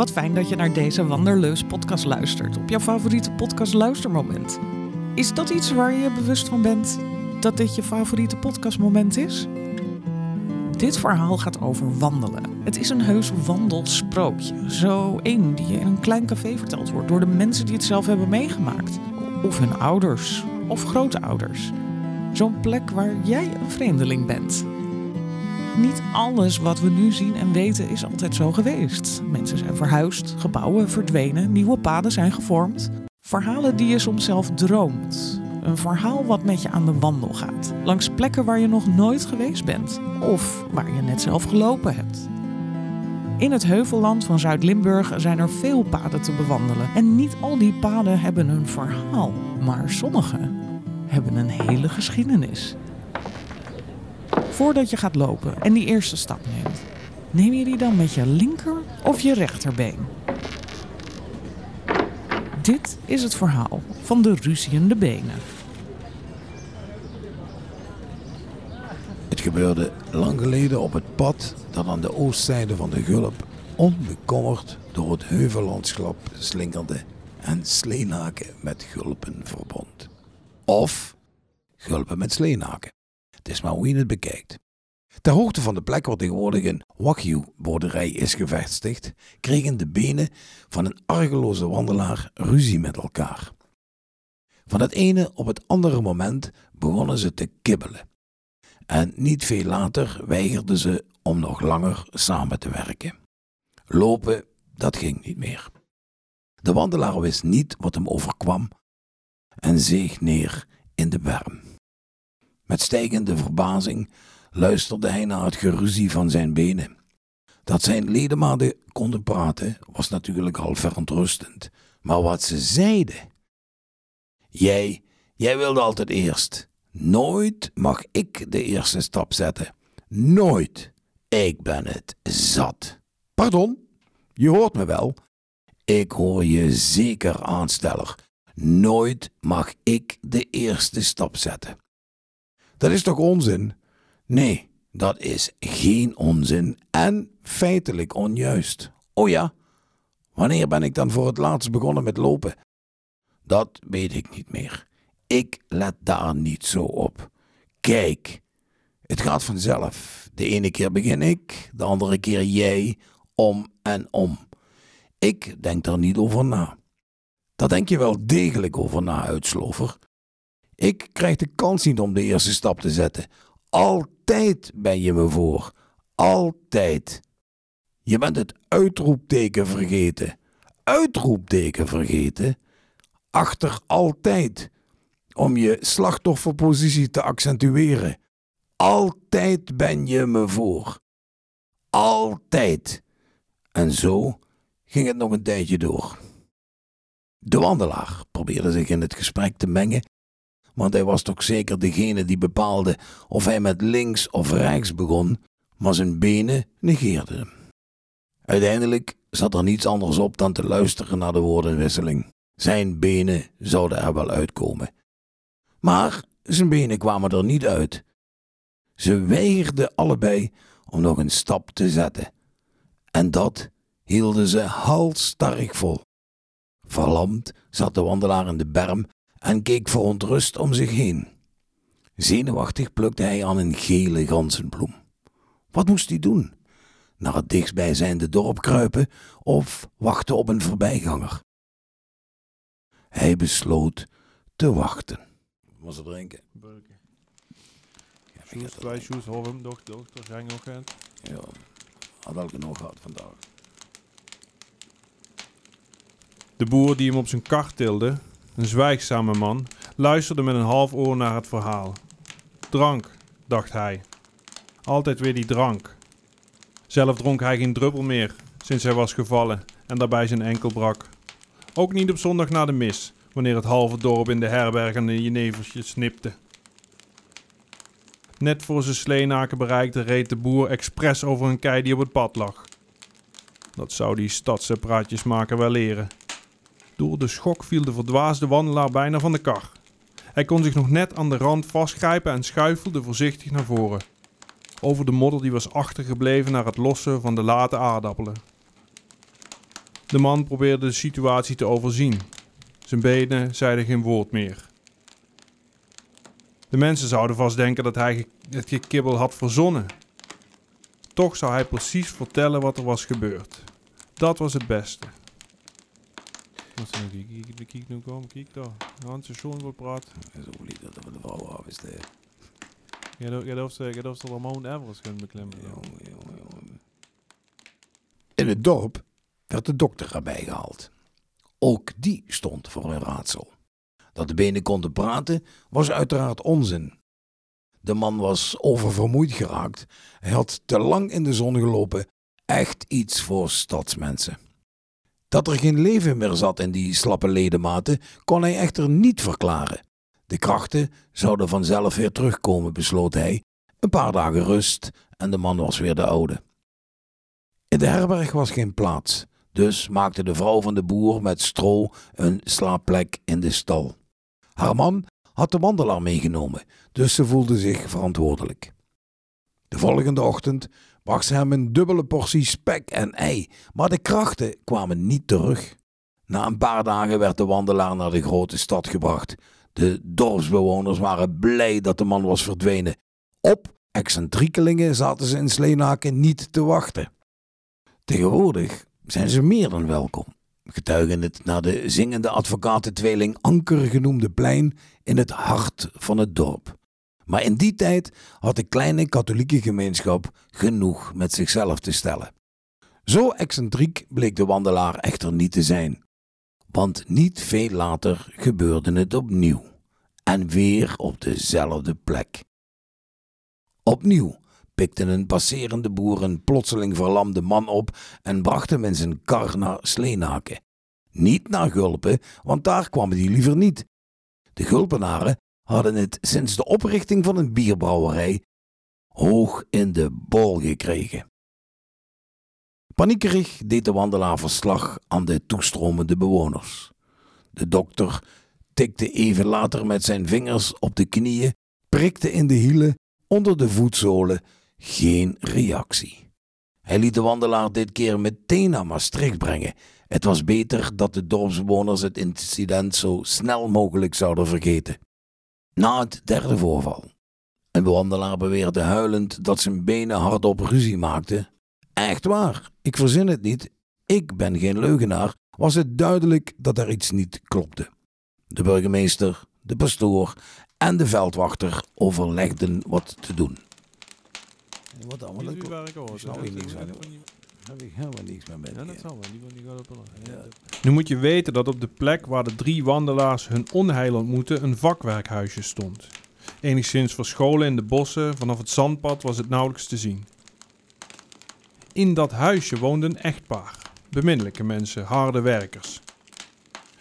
Wat fijn dat je naar deze Wanderleus podcast luistert op jouw favoriete podcast luistermoment. Is dat iets waar je bewust van bent dat dit je favoriete podcastmoment is? Dit verhaal gaat over wandelen. Het is een heus wandelsprookje. Zo één die in een klein café verteld wordt door de mensen die het zelf hebben meegemaakt. Of hun ouders of grootouders. Zo'n plek waar jij een vreemdeling bent. Niet alles wat we nu zien en weten is altijd zo geweest. Mensen zijn verhuisd, gebouwen verdwenen, nieuwe paden zijn gevormd. Verhalen die je soms zelf droomt. Een verhaal wat met je aan de wandel gaat. Langs plekken waar je nog nooit geweest bent. Of waar je net zelf gelopen hebt. In het heuvelland van Zuid-Limburg zijn er veel paden te bewandelen. En niet al die paden hebben een verhaal. Maar sommige hebben een hele geschiedenis. Voordat je gaat lopen en die eerste stap neemt, neem je die dan met je linker of je rechterbeen? Dit is het verhaal van de ruziende benen. Het gebeurde lang geleden op het pad dat aan de oostzijde van de Gulp onbekommerd door het heuvellandschap slingerde en Sleenaken met Gulpen verbond. Of Gulpen met Sleenaken. Is maar hoe het bekijkt. Ter hoogte van de plek waar tegenwoordig een Wagyu-boerderij is gevestigd, kregen de benen van een argeloze wandelaar ruzie met elkaar. Van het ene op het andere moment begonnen ze te kibbelen. En niet veel later weigerden ze om nog langer samen te werken. Lopen, dat ging niet meer. De wandelaar wist niet wat hem overkwam en zeeg neer in de berm. Met stijgende verbazing luisterde hij naar het geruzie van zijn benen. Dat zijn ledematen konden praten was natuurlijk al verontrustend, maar wat ze zeiden. Jij, jij wilde altijd eerst. Nooit mag ik de eerste stap zetten. Nooit. Ik ben het zat. Pardon? Je hoort me wel. Ik hoor je zeker, aansteller. Nooit mag ik de eerste stap zetten. Dat is toch onzin? Nee, dat is geen onzin en feitelijk onjuist. Oh ja, wanneer ben ik dan voor het laatst begonnen met lopen? Dat weet ik niet meer. Ik let daar niet zo op. Kijk, het gaat vanzelf. De ene keer begin ik, de andere keer jij, om en om. Ik denk daar niet over na. Daar denk je wel degelijk over na, uitslover. Ik krijg de kans niet om de eerste stap te zetten. Altijd ben je me voor. Altijd. Je bent het uitroepteken vergeten. Uitroepteken vergeten? Achter altijd. Om je slachtofferpositie te accentueren. Altijd ben je me voor. Altijd. En zo ging het nog een tijdje door. De wandelaar probeerde zich in het gesprek te mengen, want hij was toch zeker degene die bepaalde of hij met links of rechts begon, maar zijn benen negeerden. Uiteindelijk zat er niets anders op dan te luisteren naar de woordenwisseling. Zijn benen zouden er wel uitkomen. Maar zijn benen kwamen er niet uit. Ze weigerden allebei om nog een stap te zetten. En dat hielden ze halstarrig vol. Verlamd zat de wandelaar in de berm en keek verontrust om zich heen. Zenuwachtig plukte hij aan een gele ganzenbloem. Wat moest hij doen? Naar het dichtstbijzijnde dorp kruipen of wachten op een voorbijganger? Hij besloot te wachten. Wat ze drinken? Ja, ik Shoes, twee er- shoes, Holm, dochter, dochter, zijn nog het. Ja, had al genoeg gehad vandaag. De boer die hem op zijn kar tilde, een zwijgzame man, luisterde met een half oor naar het verhaal. Drank, dacht hij. Altijd weer die drank. Zelf dronk hij geen druppel meer, sinds hij was gevallen en daarbij zijn enkel brak. Ook niet op zondag na de mis, wanneer het halve dorp in de herberg aan de jeneversje snipte. Net voor ze Sleenaken bereikte, reed de boer expres over een kei die op het pad lag. Dat zou die stadse praatjesmaker wel leren. Door de schok viel de verdwaasde wandelaar bijna van de kar. Hij kon zich nog net aan de rand vastgrijpen en schuifelde voorzichtig naar voren. Over de modder die was achtergebleven naar het lossen van de late aardappelen. De man probeerde de situatie te overzien. Zijn benen zeiden geen woord meer. De mensen zouden vast denken dat hij het gekibbel had verzonnen. Toch zou hij precies vertellen wat er was gebeurd. Dat was het beste. Is er nou? Kijk, kijk, kijk, nu komen, kijk daar. Hans is zo'n wil praten. Dat is ook lief dat we de vrouw afsteken. Jij durft- jij durft ze- jij durft de Mount Everest gaan beklimmen. Jongen, jongen, jongen. In het dorp werd de dokter erbij gehaald. Ook die stond voor een raadsel. Dat de benen konden praten was uiteraard onzin. De man was oververmoeid geraakt. Hij had te lang in de zon gelopen. Echt iets voor stadsmensen. Dat er geen leven meer zat in die slappe ledematen kon hij echter niet verklaren. De krachten zouden vanzelf weer terugkomen, besloot hij. Een paar dagen rust en de man was weer de oude. In de herberg was geen plaats, dus maakte de vrouw van de boer met stro een slaapplek in de stal. Haar man had de wandelaar meegenomen, dus ze voelde zich verantwoordelijk. De volgende ochtend bracht ze hem een dubbele portie spek en ei, maar de krachten kwamen niet terug. Na een paar dagen werd de wandelaar naar de grote stad gebracht. De dorpsbewoners waren blij dat de man was verdwenen. Op excentriekelingen zaten ze in Sleenaken niet te wachten. Tegenwoordig zijn ze meer dan welkom. Getuigen het naar de zingende advocatentweeling Anker genoemde plein in het hart van het dorp. Maar in die tijd had de kleine katholieke gemeenschap genoeg met zichzelf te stellen. Zo excentriek bleek de wandelaar echter niet te zijn. Want niet veel later gebeurde het opnieuw. En weer op dezelfde plek. Opnieuw pikte een passerende boer een plotseling verlamde man op en bracht hem in zijn kar naar Sleenaken. Niet naar Gulpen, want daar kwamen die liever niet. De Gulpenaren hadden het sinds de oprichting van een bierbrouwerij hoog in de bol gekregen. Paniekerig deed de wandelaar verslag aan de toestromende bewoners. De dokter tikte even later met zijn vingers op de knieën, prikte in de hielen, onder de voetzolen, geen reactie. Hij liet de wandelaar dit keer meteen naar Maastricht brengen. Het was beter dat de dorpsbewoners het incident zo snel mogelijk zouden vergeten. Na het derde voorval. Een wandelaar beweerde huilend dat zijn benen hardop ruzie maakten. Echt waar, ik verzin het niet. Ik ben geen leugenaar. Was het duidelijk dat er iets niet klopte. De burgemeester, de pastoor en de veldwachter overlegden wat te doen. Wat allemaal snap ik. Heb ik helemaal niks meer met. Ja, dat zal wel. Die, op Nu moet je weten dat op de plek waar de drie wandelaars hun onheil ontmoetten een vakwerkhuisje stond. Enigszins verscholen in de bossen, vanaf het zandpad was het nauwelijks te zien. In dat huisje woonde een echtpaar. Beminnelijke mensen, harde werkers.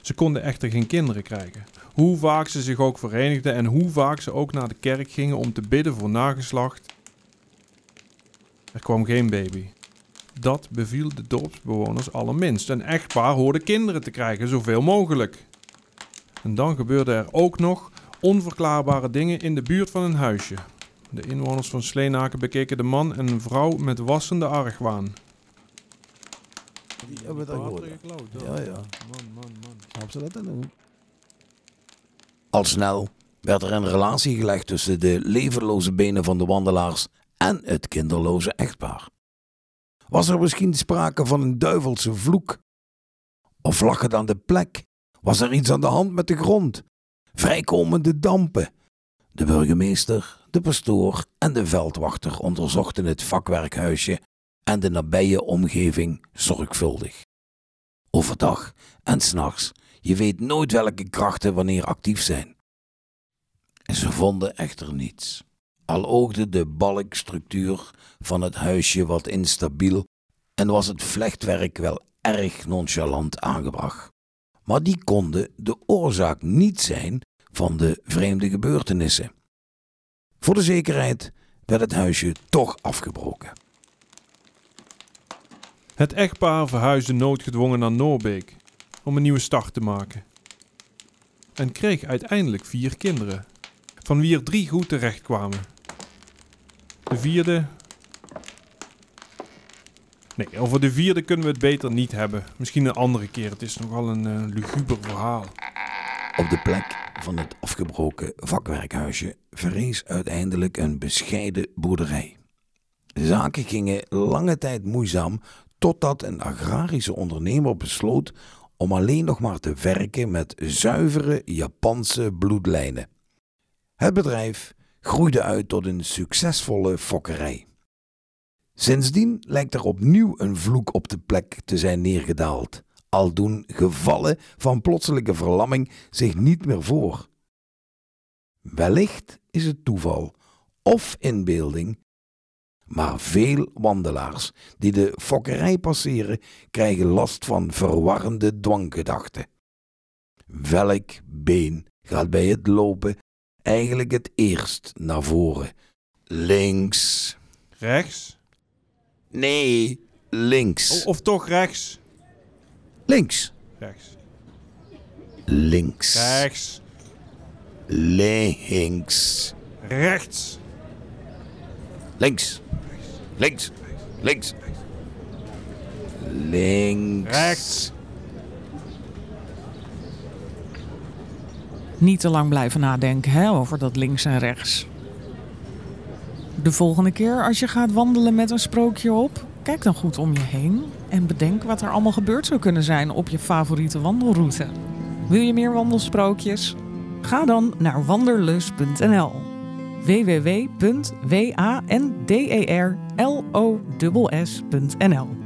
Ze konden echter geen kinderen krijgen. Hoe vaak ze zich ook verenigden en hoe vaak ze ook naar de kerk gingen om te bidden voor nageslacht. Er kwam geen baby. Dat beviel de dorpsbewoners allerminst. Een echtpaar hoorde kinderen te krijgen, zoveel mogelijk. En dan gebeurden er ook nog onverklaarbare dingen in de buurt van hun huisje. De inwoners van Sleenaken bekeken de man en een vrouw met wassende argwaan. Die hebben dat gehoord. Ja, ja. Man, man, man. Ze dat dan doen? Al snel werd er een relatie gelegd tussen de levenloze benen van de wandelaars en het kinderloze echtpaar. Was er misschien sprake van een duivelse vloek? Of lag het aan de plek? Was er iets aan de hand met de grond? Vrijkomende dampen? De burgemeester, de pastoor en de veldwachter onderzochten het vakwerkhuisje en de nabije omgeving zorgvuldig. Overdag en s'nachts, je weet nooit welke krachten wanneer actief zijn. En ze vonden echter niets. Al oogde de balkstructuur van het huisje wat instabiel en was het vlechtwerk wel erg nonchalant aangebracht. Maar die konden de oorzaak niet zijn van de vreemde gebeurtenissen. Voor de zekerheid werd het huisje toch afgebroken. Het echtpaar verhuisde noodgedwongen naar Noorbeek om een nieuwe start te maken. En kreeg uiteindelijk vier kinderen, van wie er drie goed terechtkwamen. De vierde Nee, over de vierde kunnen we het beter niet hebben. Misschien een andere keer. Het is nogal een uh, luguber verhaal. Op de plek van het afgebroken vakwerkhuisje verrees uiteindelijk een bescheiden boerderij. De zaken gingen lange tijd moeizaam totdat een agrarische ondernemer besloot om alleen nog maar te werken met zuivere Japanse bloedlijnen. Het bedrijf groeide uit tot een succesvolle fokkerij. Sindsdien lijkt er opnieuw een vloek op de plek te zijn neergedaald, al doen gevallen van plotselinge verlamming zich niet meer voor. Wellicht is het toeval of inbeelding, maar veel wandelaars die de fokkerij passeren krijgen last van verwarrende dwanggedachten. Welk been gaat bij het lopen eigenlijk het eerst naar voren? Links. Rechts? Nee, links. O, of toch rechts? Links. Rechts. Links. Rechts. Links. Rechts. Links. Links. Links. Links. Rechts. Niet te lang blijven nadenken hè, over dat links en rechts. De volgende keer als je gaat wandelen met een sprookje op, kijk dan goed om je heen en bedenk wat er allemaal gebeurd zou kunnen zijn op je favoriete wandelroute. Wil je meer wandelsprookjes? Ga dan naar wanderlus.nl www.wanderlos.nl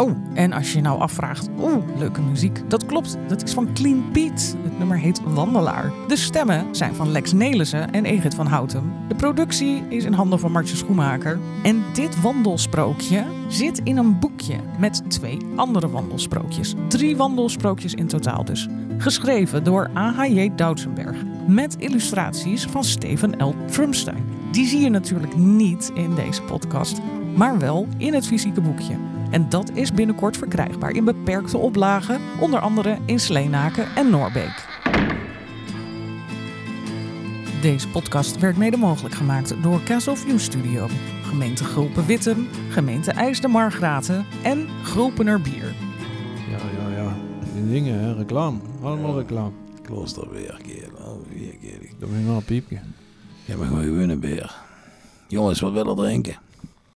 Oh, en als je je nou afvraagt, oeh, leuke muziek. Dat klopt, dat is van Clean Pete. Het nummer heet Wandelaar. De stemmen zijn van Lex Nelissen en Egit van Houten. De productie is in handen van Martje Schoenmaker. En dit wandelsprookje zit in een boekje met twee andere wandelsprookjes. Drie wandelsprookjes in totaal dus. Geschreven door A.H.J. Doutsenberg. Met illustraties van Steven L. Trumstein. Die zie je natuurlijk niet in deze podcast, maar wel in het fysieke boekje. En dat is binnenkort verkrijgbaar in beperkte oplagen, onder andere in Sleenaken en Noorbeek. Deze podcast werd mede mogelijk gemaakt door Castle View Studio, gemeente Gulpen-Wittem, gemeente IJsden-Margraten en Gulpener Bier. Ja, ja, ja. Die dingen, hè. Reclame. Allemaal reclame. Klooster weer, kerel. Weer, kerel. Dat moet je wel een piepje. Ja, maar gewoon een beer. Jongens, wat willen drinken?